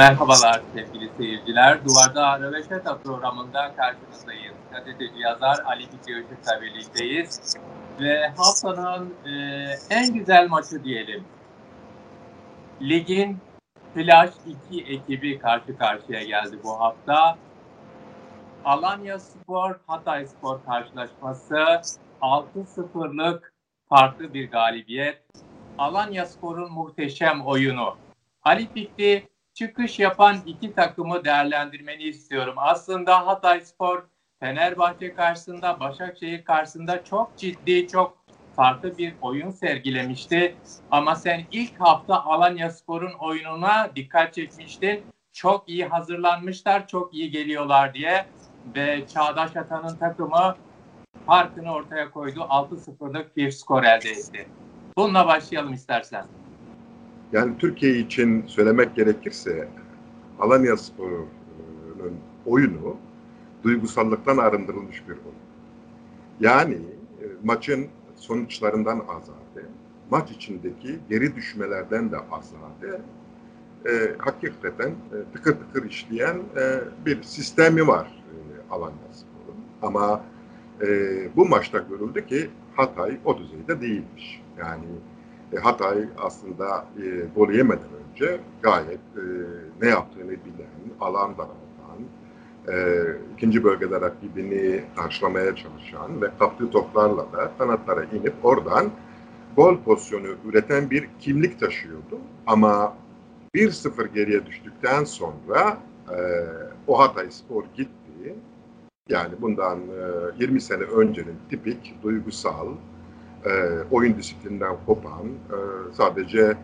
Merhabalar sevgili seyirciler. Duvarda Röveşata programında karşınızdayız. Gazeteci yazar Ali Fikri Işık'la birlikteyiz. Ve haftanın e, en güzel maçı diyelim. Ligin Flash 2 ekibi karşı karşıya geldi bu hafta. Alanya Spor, Hatay Spor karşılaşması 6-0'lık farklı bir galibiyet. Alanya Spor'un muhteşem oyunu. Ali Fikri çıkış yapan iki takımı değerlendirmeni istiyorum. Aslında Hatay Spor Fenerbahçe karşısında, Başakşehir karşısında çok ciddi, çok farklı bir oyun sergilemişti. Ama sen ilk hafta Alanya Spor'un oyununa dikkat çekmiştin. Çok iyi hazırlanmışlar, çok iyi geliyorlar diye. Ve Çağdaş Atan'ın takımı farkını ortaya koydu. 6-0'lık bir skor elde etti. Bununla başlayalım istersen. Yani Türkiye için söylemek gerekirse Alanya Spor'un oyunu duygusallıktan arındırılmış bir oyun. Yani e, maçın sonuçlarından azade, maç içindeki geri düşmelerden de azade, e, hakikaten e, tıkır tıkır işleyen e, bir sistemi var e, Alanya Spor'un. Ama e, bu maçta görüldü ki Hatay o düzeyde değilmiş. Yani e, Hatay aslında e, gol yemeden önce gayet e, ne yaptığını bilen, alan daraltan, e, ikinci bölgede rakibini karşılamaya çalışan ve kaptığı toplarla da kanatlara inip oradan gol pozisyonu üreten bir kimlik taşıyordu. Ama 1-0 geriye düştükten sonra e, o Hatay Spor gitti. Yani bundan e, 20 sene öncenin tipik duygusal, e, oyun disiplinden kopan, e, sadece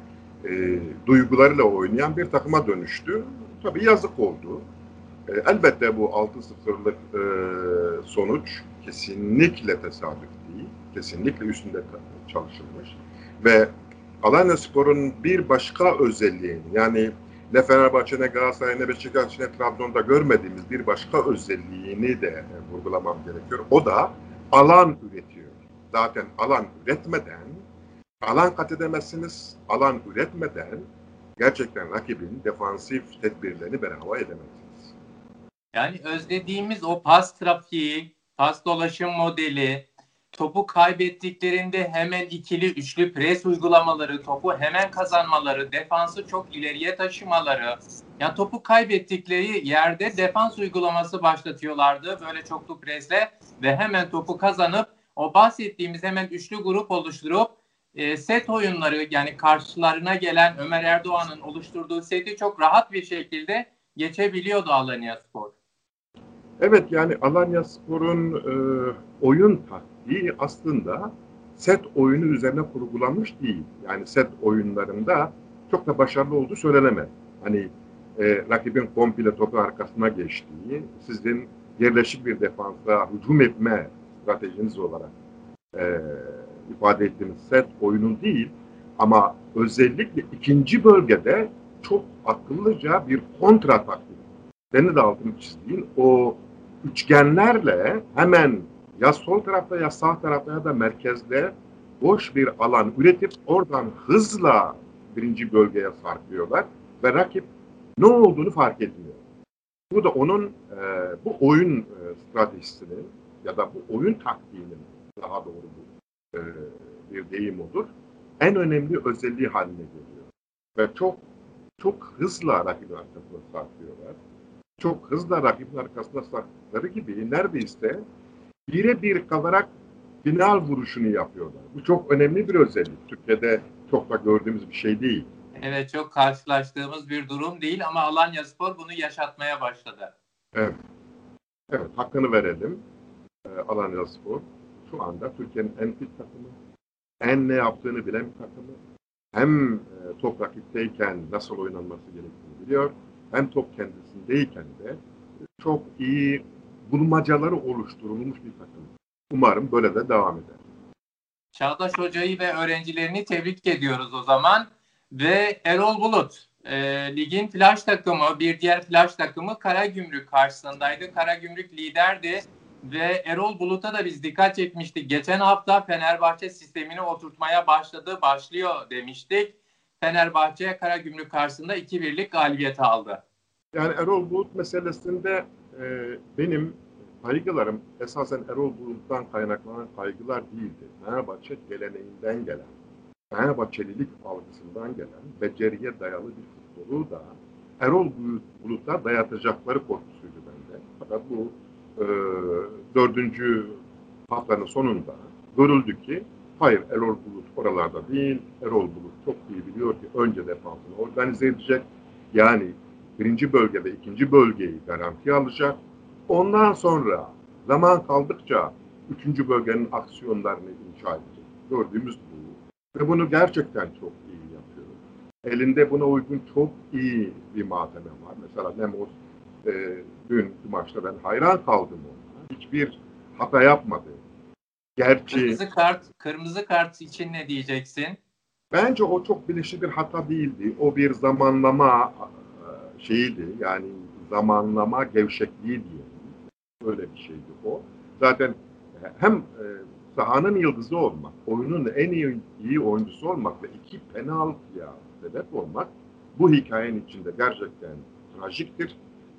e, duygularıyla oynayan bir takıma dönüştü. Tabii yazık oldu. E, elbette bu 6-0'lık e, sonuç kesinlikle tesadüf değil. Kesinlikle üstünde çalışılmış. Ve Alanya Spor'un bir başka özelliğini yani ne Fenerbahçe ne Galatasaray ne Beşiktaş ne Trabzon'da görmediğimiz bir başka özelliğini de vurgulamam gerekiyor. O da alan üretiyor zaten alan üretmeden, alan kat edemezsiniz, alan üretmeden gerçekten rakibin defansif tedbirlerini berhava edemezsiniz. Yani özlediğimiz o pas trafiği, pas dolaşım modeli, topu kaybettiklerinde hemen ikili üçlü pres uygulamaları, topu hemen kazanmaları, defansı çok ileriye taşımaları. Yani topu kaybettikleri yerde defans uygulaması başlatıyorlardı böyle çoklu presle ve hemen topu kazanıp o bahsettiğimiz hemen üçlü grup oluşturup e, set oyunları yani karşılarına gelen Ömer Erdoğan'ın oluşturduğu seti çok rahat bir şekilde geçebiliyordu Alanya Spor. Evet yani Alanya Spor'un e, oyun taktiği aslında set oyunu üzerine kurgulanmış değil. Yani set oyunlarında çok da başarılı olduğu söylenemez. Hani e, rakibin komple topu arkasına geçtiği, sizin yerleşik bir defansa hücum etme stratejiniz olarak e, ifade ettiğimiz set oyunu değil ama özellikle ikinci bölgede çok akıllıca bir kontra taktik. Senin de altını çizdiğin o üçgenlerle hemen ya sol tarafta ya sağ tarafta ya da merkezde boş bir alan üretip oradan hızla birinci bölgeye sarkıyorlar ve rakip ne olduğunu fark etmiyor. Bu da onun e, bu oyun e, stratejisinin ya da bu oyun taktiğinin daha doğru bu e, bir deyim olur. En önemli özelliği haline geliyor. Ve çok çok hızla rakibin arkasına sarkıyorlar. Çok hızla rakibin arkasına sarktıkları gibi neredeyse birebir kalarak final vuruşunu yapıyorlar. Bu çok önemli bir özellik. Türkiye'de çok da gördüğümüz bir şey değil. Evet çok karşılaştığımız bir durum değil ama Alanya Spor bunu yaşatmaya başladı. Evet. Evet hakkını verelim. Alanya Spor şu anda Türkiye'nin en fit takımı, en ne yaptığını bilen bir takımı. Hem e, top rakipteyken nasıl oynanması gerektiğini biliyor, hem top kendisindeyken de çok iyi bulmacaları oluşturulmuş bir takım. Umarım böyle de devam eder. Çağdaş Hoca'yı ve öğrencilerini tebrik ediyoruz o zaman. Ve Erol Bulut, e, ligin flash takımı, bir diğer flash takımı Karagümrük karşısındaydı. Karagümrük liderdi ve Erol Bulut'a da biz dikkat çekmiştik. Geçen hafta Fenerbahçe sistemini oturtmaya başladı, başlıyor demiştik. Fenerbahçe Karagümrük karşısında 2-1'lik galibiyet aldı. Yani Erol Bulut meselesinde e, benim kaygılarım esasen Erol Bulut'tan kaynaklanan kaygılar değildi. Fenerbahçe geleneğinden gelen, Fenerbahçelilik algısından gelen beceriye dayalı bir futbolu da Erol Bulut'a dayatacakları korkusuydu bende. Fakat bu e, dördüncü haftanın sonunda görüldü ki hayır Erol Bulut oralarda değil. Erol Bulut çok iyi biliyor ki önce defansını organize edecek. Yani birinci bölge ve ikinci bölgeyi garanti alacak. Ondan sonra zaman kaldıkça üçüncü bölgenin aksiyonlarını inşa edecek. Gördüğümüz bu. Ve bunu gerçekten çok iyi yapıyor. Elinde buna uygun çok iyi bir malzeme var. Mesela Nemos e, dün maçta ben hayran kaldım ona. Hiçbir hata yapmadı. Gerçi kırmızı kart kırmızı kart için ne diyeceksin? Bence o çok bilinçli bir hata değildi. O bir zamanlama e, şeyiydi. Yani zamanlama gevşekliği diye. Öyle bir şeydi o. Zaten hem e, sahanın yıldızı olmak, oyunun en iyi, iyi oyuncusu olmak ve iki penaltıya sebep olmak bu hikayenin içinde gerçekten trajiktir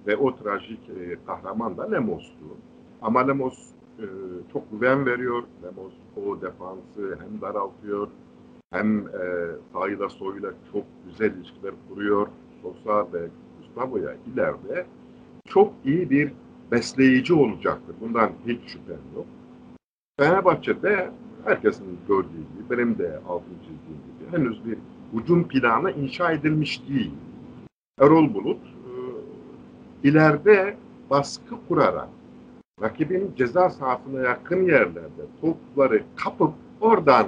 ve o trajik e, kahraman da Lemos'tu. Ama Lemos e, çok güven veriyor. Lemos o defansı hem daraltıyor hem e, sağıyla soyuyla çok güzel ilişkiler kuruyor. Sosa ve Gustavo'ya ileride çok iyi bir besleyici olacaktır. Bundan hiç şüphem yok. Fenerbahçe'de herkesin gördüğü gibi, benim de altını çizdiğim gibi henüz bir hücum planı inşa edilmiş değil. Erol Bulut ileride baskı kurarak rakibin ceza sahasına yakın yerlerde topları kapıp oradan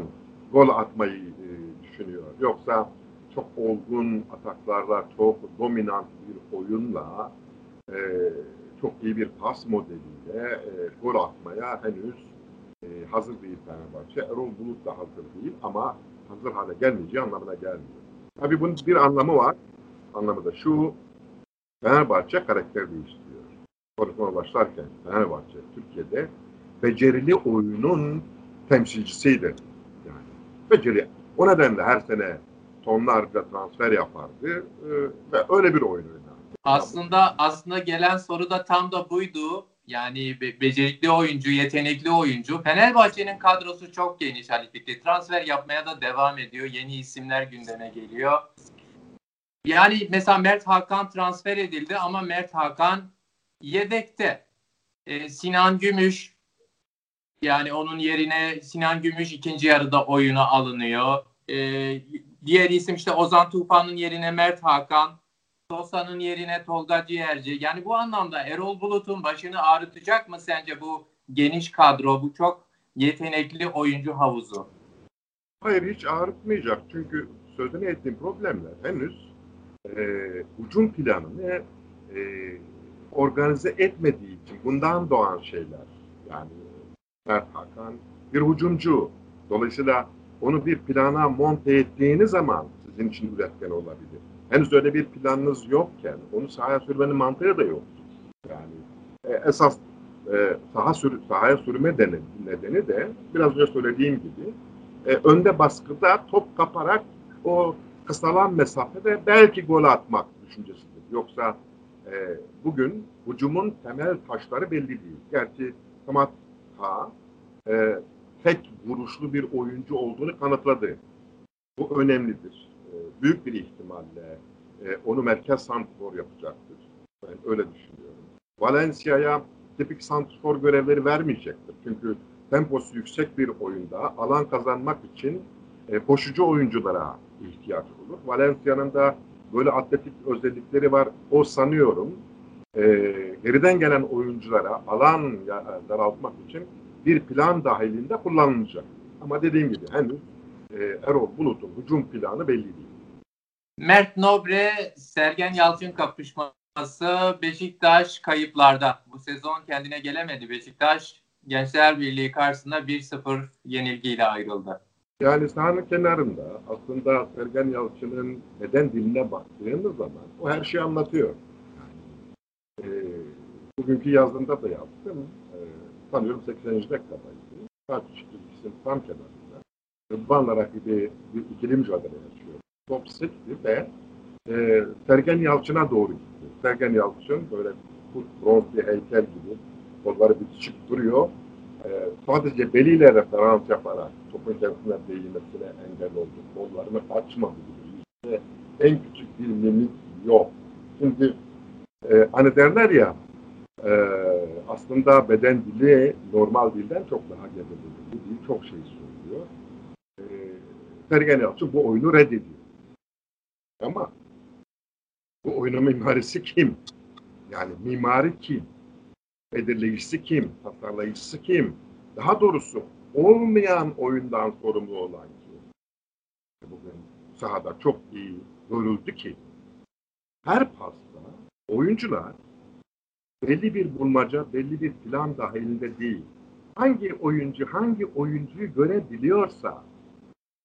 gol atmayı e, düşünüyor. Yoksa çok olgun ataklarla, çok dominant bir oyunla e, çok iyi bir pas modeliyle e, gol atmaya henüz e, hazır değil Fenerbahçe. Erol Bulut da hazır değil ama hazır hale gelmeyeceği anlamına gelmiyor. Tabii bunun bir anlamı var. Anlamı da şu, Fenerbahçe karakter değiştiriyor. Konuşmaya başlarken Fenerbahçe Türkiye'de becerili oyunun temsilcisiydi. Yani beceri. O nedenle her sene tonlarca transfer yapardı e, ve öyle bir oyun oynardı. Aslında aslında gelen soru da tam da buydu. Yani be- becerikli oyuncu, yetenekli oyuncu. Fenerbahçe'nin kadrosu çok geniş Ali Fikri. Transfer yapmaya da devam ediyor. Yeni isimler gündeme geliyor. Yani mesela Mert Hakan transfer edildi ama Mert Hakan yedekte. Ee, Sinan Gümüş yani onun yerine Sinan Gümüş ikinci yarıda oyuna alınıyor. Ee, diğer isim işte Ozan Tufan'ın yerine Mert Hakan. Sosa'nın yerine Tolga Ciğerci. Yani bu anlamda Erol Bulut'un başını ağrıtacak mı sence bu geniş kadro, bu çok yetenekli oyuncu havuzu? Hayır hiç ağrıtmayacak. Çünkü sözünü ettiğim problemler henüz e, ucun planını e, organize etmediği için bundan doğan şeyler. Yani Mert Hakan bir hücumcu. Dolayısıyla onu bir plana monte ettiğiniz zaman sizin için üretken olabilir henüz öyle bir planınız yokken onu sahaya sürmenin mantığı da yok. Yani e, esas e, saha sür, sahaya sürme nedeni de biraz önce söylediğim gibi e, önde baskıda top kaparak o kısalan mesafede belki gol atmak düşüncesidir. Yoksa e, bugün hücumun temel taşları belli değil. Gerçi Samat Ha e, tek vuruşlu bir oyuncu olduğunu kanıtladı. Bu önemlidir. E, büyük bir ihtimalle e, onu merkez santrfor yapacaktır. Ben öyle düşünüyorum. Valencia'ya tipik santrfor görevleri vermeyecektir. Çünkü temposu yüksek bir oyunda alan kazanmak için e, koşucu oyunculara ihtiyaç olur. Valencia'nın da böyle atletik özellikleri var. O sanıyorum e, geriden gelen oyunculara alan daraltmak için bir plan dahilinde kullanılacak. Ama dediğim gibi henüz e, Erol Bulut'un hücum planı belli değil. Mert Nobre, Sergen Yalçın kapışması Beşiktaş kayıplarda. Bu sezon kendine gelemedi Beşiktaş. Gençler Birliği karşısında 1-0 yenilgiyle ayrıldı. Yani sahanın kenarında aslında Sergen Yalçın'ın neden diline baktığınız zaman o her şeyi anlatıyor. E, bugünkü yazında da yaptım. E, sanıyorum 80. dakikadaydı. Kaç çizgisinin tam kenarında. Rıdvan'la rakibi bir ikili mücadele yaşıyor. Top sekti ve e, Sergen Yalçın'a doğru gitti. Sergen Yalçın böyle bronz bir heykel gibi kolları bitişik duruyor. Sadece beliyle referans yaparak topun kendisine değmesine engel oldu. Kollarını açmadı. İşte en küçük bir mimik yok. Şimdi e, hani derler ya e, aslında beden dili normal dilden çok daha gebelidir. Bu dil çok şey söylüyor. E, Sergen Yalçın bu oyunu reddediyor. Ama bu oyunun mimarisi kim? Yani mimari kim? Belirleyicisi kim? Tasarlayıcısı kim? Daha doğrusu olmayan oyundan sorumlu olan kim? Bugün sahada çok iyi görüldü ki her pasta oyuncular belli bir bulmaca, belli bir plan dahilinde değil. Hangi oyuncu hangi oyuncuyu görebiliyorsa,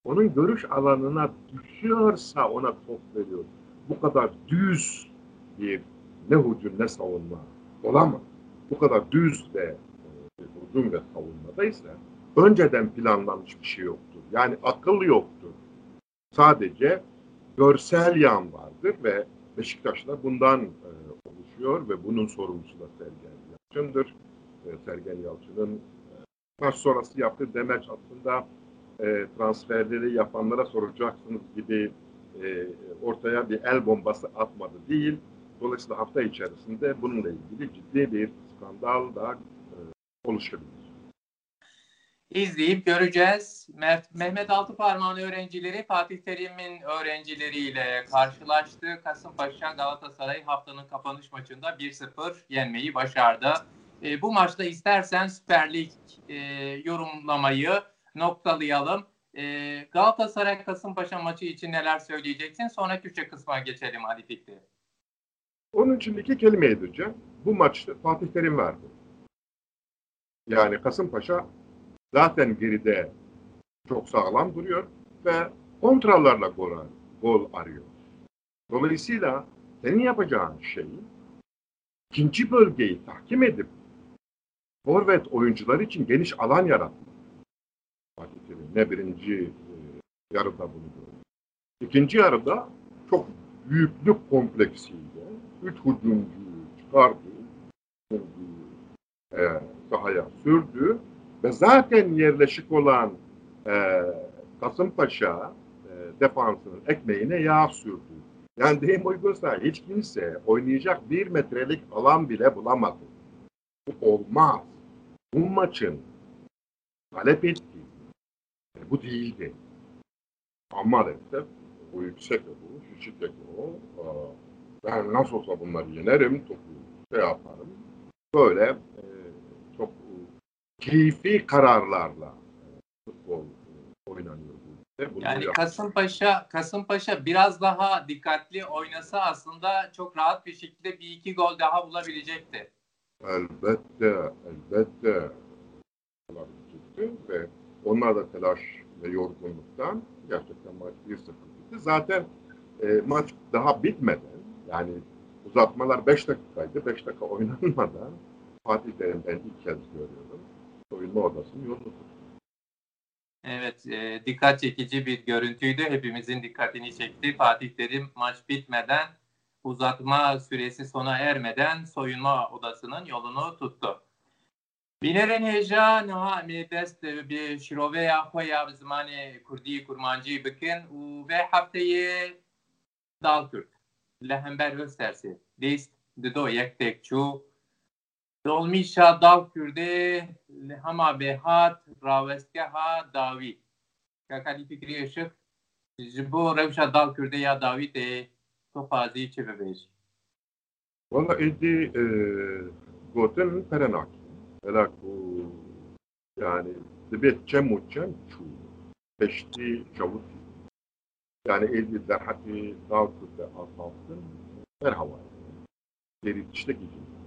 onun görüş alanına düşüyorsa ona top veriyor. Bu kadar düz bir ne hücum ne savunma olamaz. Bu kadar düz ve hücum ve savunmada ise önceden planlanmış bir şey yoktur. Yani akıl yoktur. Sadece görsel yan vardır ve Beşiktaş'ta bundan e, oluşuyor ve bunun sorumlusu da Sergen Yalçın'dır. E, Sergen Yalçın'ın e, sonrası yaptığı demeç aslında e, transferleri yapanlara soracaksınız gibi e, ortaya bir el bombası atmadı değil. Dolayısıyla hafta içerisinde bununla ilgili ciddi bir skandal da oluşabilir. İzleyip göreceğiz. Mehmet Altıparmağ'ın öğrencileri Fatih Terim'in öğrencileriyle karşılaştı. Kasımpaşa Galatasaray haftanın kapanış maçında 1-0 yenmeyi başardı. E, bu maçta istersen Süper Lig e, yorumlamayı noktalayalım. E, Galatasaray Kasımpaşa maçı için neler söyleyeceksin? Sonra Kürtçe kısma geçelim hadi Fikri. Onun için iki kelime edeceğim. Bu maçta Fatih Terim verdi. Yani Kasımpaşa zaten geride çok sağlam duruyor ve kontralarla gol, gol arıyor. Dolayısıyla senin yapacağın şey ikinci bölgeyi tahkim edip forvet oyuncular için geniş alan yaratmak. Ne birinci e, yarıda bunu gördük. İkinci yarıda çok büyüklük kompleksiyle üç hücumcuyu çıkardı. E, sahaya sürdü ve zaten yerleşik olan e, Kasımpaşa e, defansının ekmeğine yağ sürdü. Yani deyim uygunsa hiç kimse oynayacak bir metrelik alan bile bulamadı. Bu olmaz. Bu maçın talep ettiği e, bu değildi. Ama maalesef o yüksek bu, şiddet o. Ben nasıl olsa bunları yenerim, topu şey yaparım. Böyle e, keyfi kararlarla futbol oynanıyor. Bunu yani Kasımpaşa Kasımpaşa biraz daha dikkatli oynasa aslında çok rahat bir şekilde bir iki gol daha bulabilecekti. Elbette, elbette bulabilecekti ve onlar da telaş ve yorgunluktan gerçekten maç 1-0 bitti. Zaten e, maç daha bitmeden yani uzatmalar 5 dakikaydı. 5 dakika oynanmadan Fatih Terim'den ilk kez görüyorum soyunma odasının yolunu. Evet, e, dikkat çekici bir görüntüydü. Hepimizin dikkatini çekti. Fatih Terim maç bitmeden, uzatma süresi sona ermeden soyunma odasının yolunu tuttu. Binere neja noha medest bi şiroveya khoya zmane kurdi kurmancı bikin u ve hafteye dal kürt. Lehember öz tersi. Dist dido yek tek çu Dolmişa dav kürde hama behat ravestke ha davi. Kakali fikri ışık ji bo rewşa dav kürde ya davi de to fazî çi bibêjî. Valla êdî gotin perenak. Ela ku yani dibê çem û çem çû peştî çavut yani êdî derhetî dav kürde asaftin merhava. Deri tiştekî daha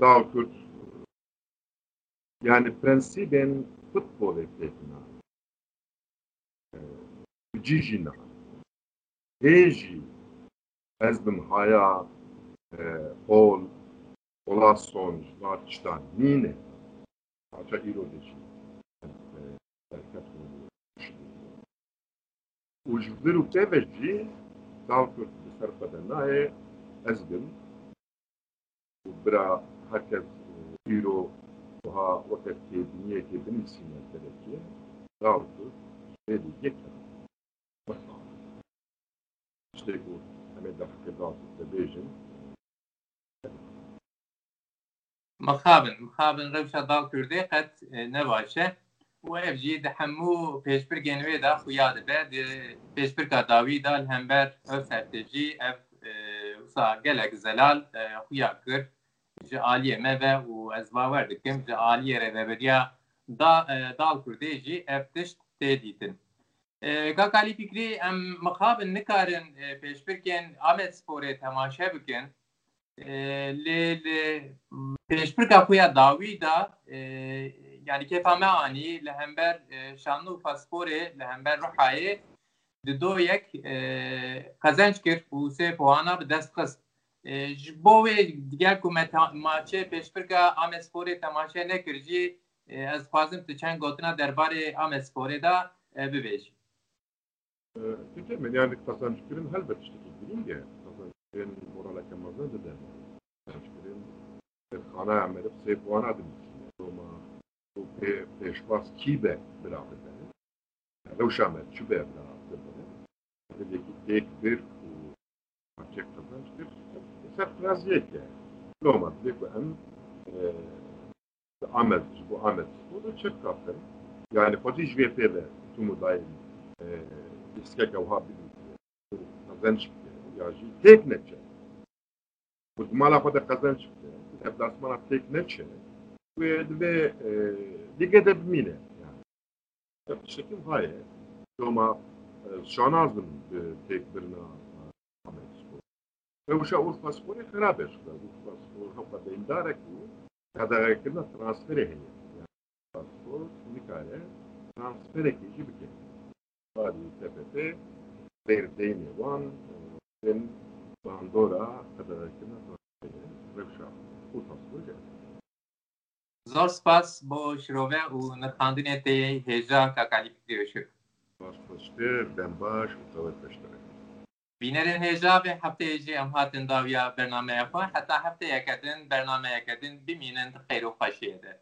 Davkurt yani prensiben futboletna e, cicina heji ez bin haya e, ol ola sonj var çtan nine aça irodeji e, Ujviru teveji Davkurt bir sarfadena ez bin Bra ez bim bira herkes îro wiha wekekê dinyekê binivîsîne derekê rawtu spêlî yek tiştê ku em ê deqê datî dibêjin مخابن مخابن رewşa dal Kurdê qet ne baş e û ev jî di hemû pêşbirgên wê de xuya dibe di pêşbirka dawî da li hember ev sertê jî ev wisa ji aliyê me ve û ez bawer dikim ji aliyê rêveberiya da dal Kurdê jî ev tişt tê dîtin Kakalî fikrî em mixabin nikarin pêşbirkên Amed Sporê temaşe bikin lê pêşbirka xuya dawî da yani kêfa me anî li hember Şanlıurfa Sporê li hember Rihayê di do yek qezenc kir û sê puana bi dest xist Sporê temaşe nekir jî ez xwazim tu çend gotina derbarê Amed Sporê da bibêjî Demin yani kazançların elbette işte bildiğin ya kazançların moral akımlarına da der. Kazançların xana amelip sey puana demiş. Roma bu peşbas kibe beraber. Revşamet çübe beraber. Belki tek bir maçek kazançtır. Ser raziyet yani. Roma bir bu em Ahmet, bu Ahmet. Bu da çek kaptır. Yani Fatih VP'de tumu daim iskeka وها قزنج yaji tek neçe. Bu mala kadar kazanç çıktı. Deplasmana tek neçe. Ve ve lige de bimine. Yani. Şekim haye. Ama şanazdım tek birine Вже Урфа спорі Карабешка, Урфа Дейндареку, Kadarayak'ın da transfer ehli. Yani Nikale transfer ekici bir kez. Badi, TPP, Deir Deyni Van, Ben Bandora, Kadarayak'ın da transfer ehli. Revşah, Urfaslı geldi. Zor spas bo şirove u nakandine te heja ka kalifik diyor. Baş baştır, ben baş, utavet baştır. بینر هجا به هفته ایجی ام هاتن داویا برنامه خو. حتی هفته یکدین برنامه یکدین بیمینند خیر و خوشیده